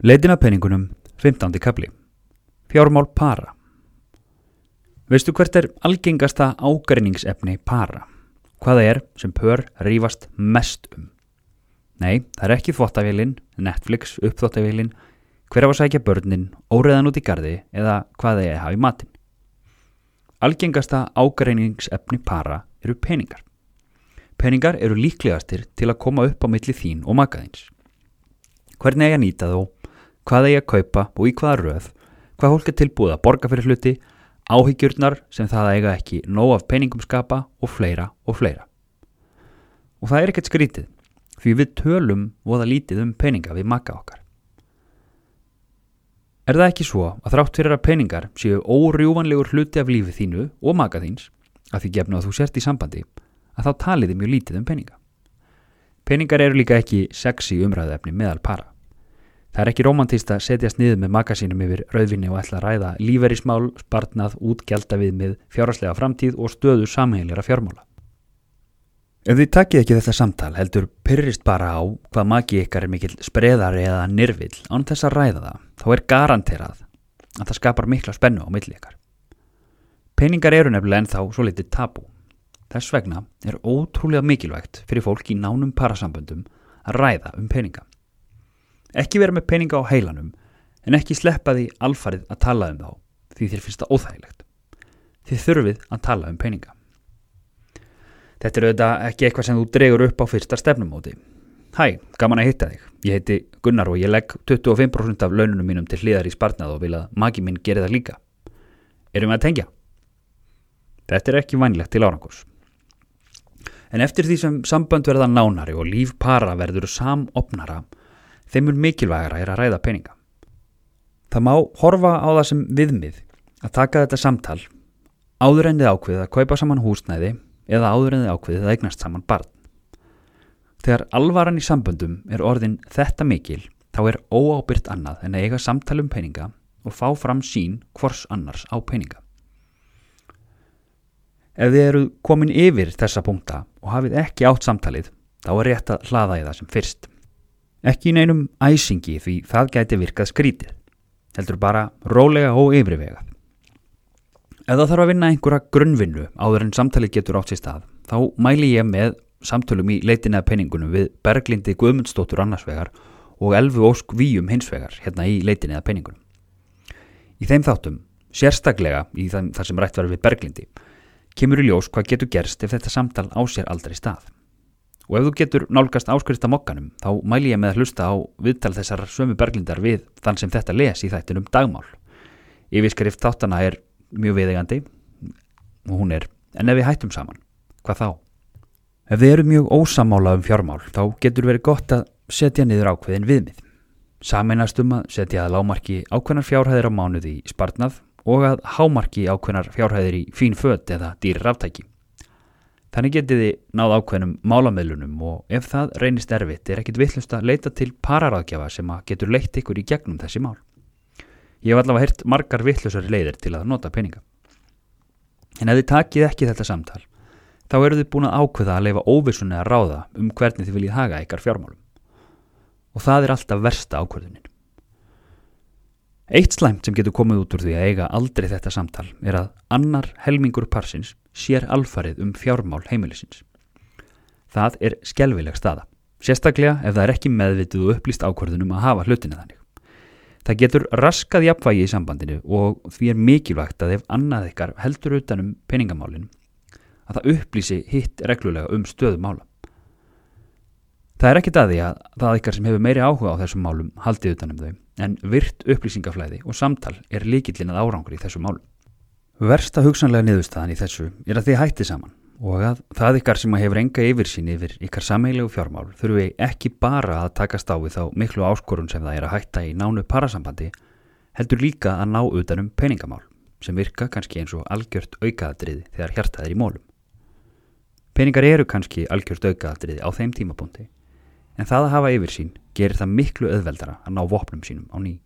Leitin að peningunum, 15. kapli. Fjármál para. Veistu hvert er algengasta ágreiningsefni para? Hvaða er sem pör rífast mest um? Nei, það er ekki þvóttavélinn, Netflix, uppþvóttavélinn, hver af að sækja börnin, óreðan út í gardi eða hvaða að hafa í matin. Algengasta ágreiningsefni para eru peningar. Peningar eru líklegastir til að koma upp á milli þín og makaðins. Hvernig er að nýta þó, hvað er að kaupa og í hvaða röð, hvað fólk er tilbúið að borga fyrir hluti, áhyggjurnar sem það eiga ekki nóg af peningum skapa og fleira og fleira. Og það er ekkert skrítið, því við tölum voða lítið um peninga við maka okkar. Er það ekki svo að þrátt fyrir að peningar séu órjúvanlegur hluti af lífið þínu og maka þíns, að því gefna að þú sért í sambandi, að þá taliði mjög lítið um peninga. Peningar eru líka ekki sexy umræðefni meðal para. Það er ekki romantist að setjast niður með makasínum yfir rauðvinni og ætla að ræða líferismál, spartnað, útgelda við með fjáraslega framtíð og stöðu samheilera fjármála. Ef þið takkið ekki þetta samtal heldur pyrrist bara á hvað maki ykkar er mikill spreðari eða nirvill án þess að ræða það, þá er garanterað að það skapar mikla spennu á milli ykkar. Peningar eru nefnilega ennþá svo litið tabú. Þess vegna er ótrúlega mikilvægt fyrir fólk í nánum parasamböndum að ræða um peninga. Ekki vera með peninga á heilanum en ekki sleppa því alfarið að tala um þá því þér finnst það óþægilegt. Þið þurfið að tala um peninga. Þetta er auðvitað ekki eitthvað sem þú dregur upp á fyrsta stefnumóti. Hæ, gaman að hitta þig. Ég heiti Gunnar og ég legg 25% af laununum mínum til hliðar í spartnað og vil að magi minn geri það líka. Erum við að tengja? Þetta er ekki vænlegt til árangurs. En eftir því sem sambönd verða nánari og líf para verður samopnara, þeimur mikilvægara er að ræða peninga. Það má horfa á það sem viðmið að taka þetta samtal áður en þið ákveðið að kaupa saman húsnæði eða áður en þið ákveðið að eignast saman barn. Þegar alvaran í samböndum er orðin þetta mikil, þá er óábyrgt annað en að eiga samtal um peninga og fá fram sín hvors annars á peninga. Ef þið eru komin yfir þessa punkta og hafið ekki átt samtalið, þá er rétt að hlaða í það sem fyrst. Ekki í neinum æsingi því það gæti virkað skrítið, heldur bara rólega og yfirvegað. Ef það þarf að vinna einhverja grunnvinnu áður en samtalið getur átt sér stað, þá mæli ég með samtölum í leitinni að penningunum við Berglindi Guðmundsdóttur annarsvegar og Elfu Ósk Víum hinsvegar hérna í leitinni að penningunum. Í þeim þáttum, sérstaklega í þar sem rætt var við Berglindi, kemur í ljós hvað getur gerst ef þetta samtal á sér aldrei stað. Og ef þú getur nálgast áskrifta mokkanum, þá mæli ég með að hlusta á viðtal þessar sömu Berglindar við þann sem þetta les í þættinum dagmál. Yfirskrift þáttana er mjög viðegandi og hún er, en ef við hættum saman, hvað þá? Ef þið eru mjög ósamála um fjármál þá getur verið gott að setja niður ákveðin viðmið. Sameinast um að setja að lámarki ákveðnar fjárhæðir á mánuði í spartnað og að hámarki ákveðnar fjárhæðir í fín fött eða dýrir ráftæki. Þannig getið þið náð ákveðnum málamöðlunum og ef það reynist erfitt er ekkit vittlust að leita til pararáðgjafa sem að getur leitt ykkur í gegnum þessi mál. Ég hef allavega heyrt margar vittlusari leiðir til að nota peninga. En ef þið takið ekki þetta samtal þá eru þið búin að ákveða að leifa óvissunni að ráða um hvernig þið viljið haga ykkar fjármálum. Og það er alltaf versta ákveðunin. Eitt slæmt sem getur komið út úr því að eiga aldrei þetta samtal er að annar helmingur parsins sér alfarið um fjármál heimilisins. Það er skelvileg staða, sérstaklega ef það er ekki meðvitið og upplýst ákveðunum að hafa hlutinu þannig. Það getur raskað jafnvægi í sambandinu og því er mikilvægt að ef annað ykkar heldur utanum peningamálinu að það upplýsi hitt reglulega um stöðum mála. Það er ekkit að því að það ykkar sem hefur meiri áhuga á þessum málum haldið utanum þau, en virt upplýsingaflæði og samtal er líkillin að árangur í þessum málum. Versta hugsanlega niðurstaðan í þessu er að þið hætti saman og að það ykkar sem hefur enga yfirsýn yfir ykkar sameilegu fjármál þurfi ekki bara að taka stáfið þá miklu áskorun sem það er að hætta í nánu parasambandi, heldur líka að ná utanum peningamál sem virka kannski eins og algjört aukaðadrið þegar hjartað er í mólum. Peningar eru kannski algjörst aukaðaldriði á þeim tímapunkti en það að hafa yfir sín gerir það miklu öðveldara að ná vopnum sínum á ný.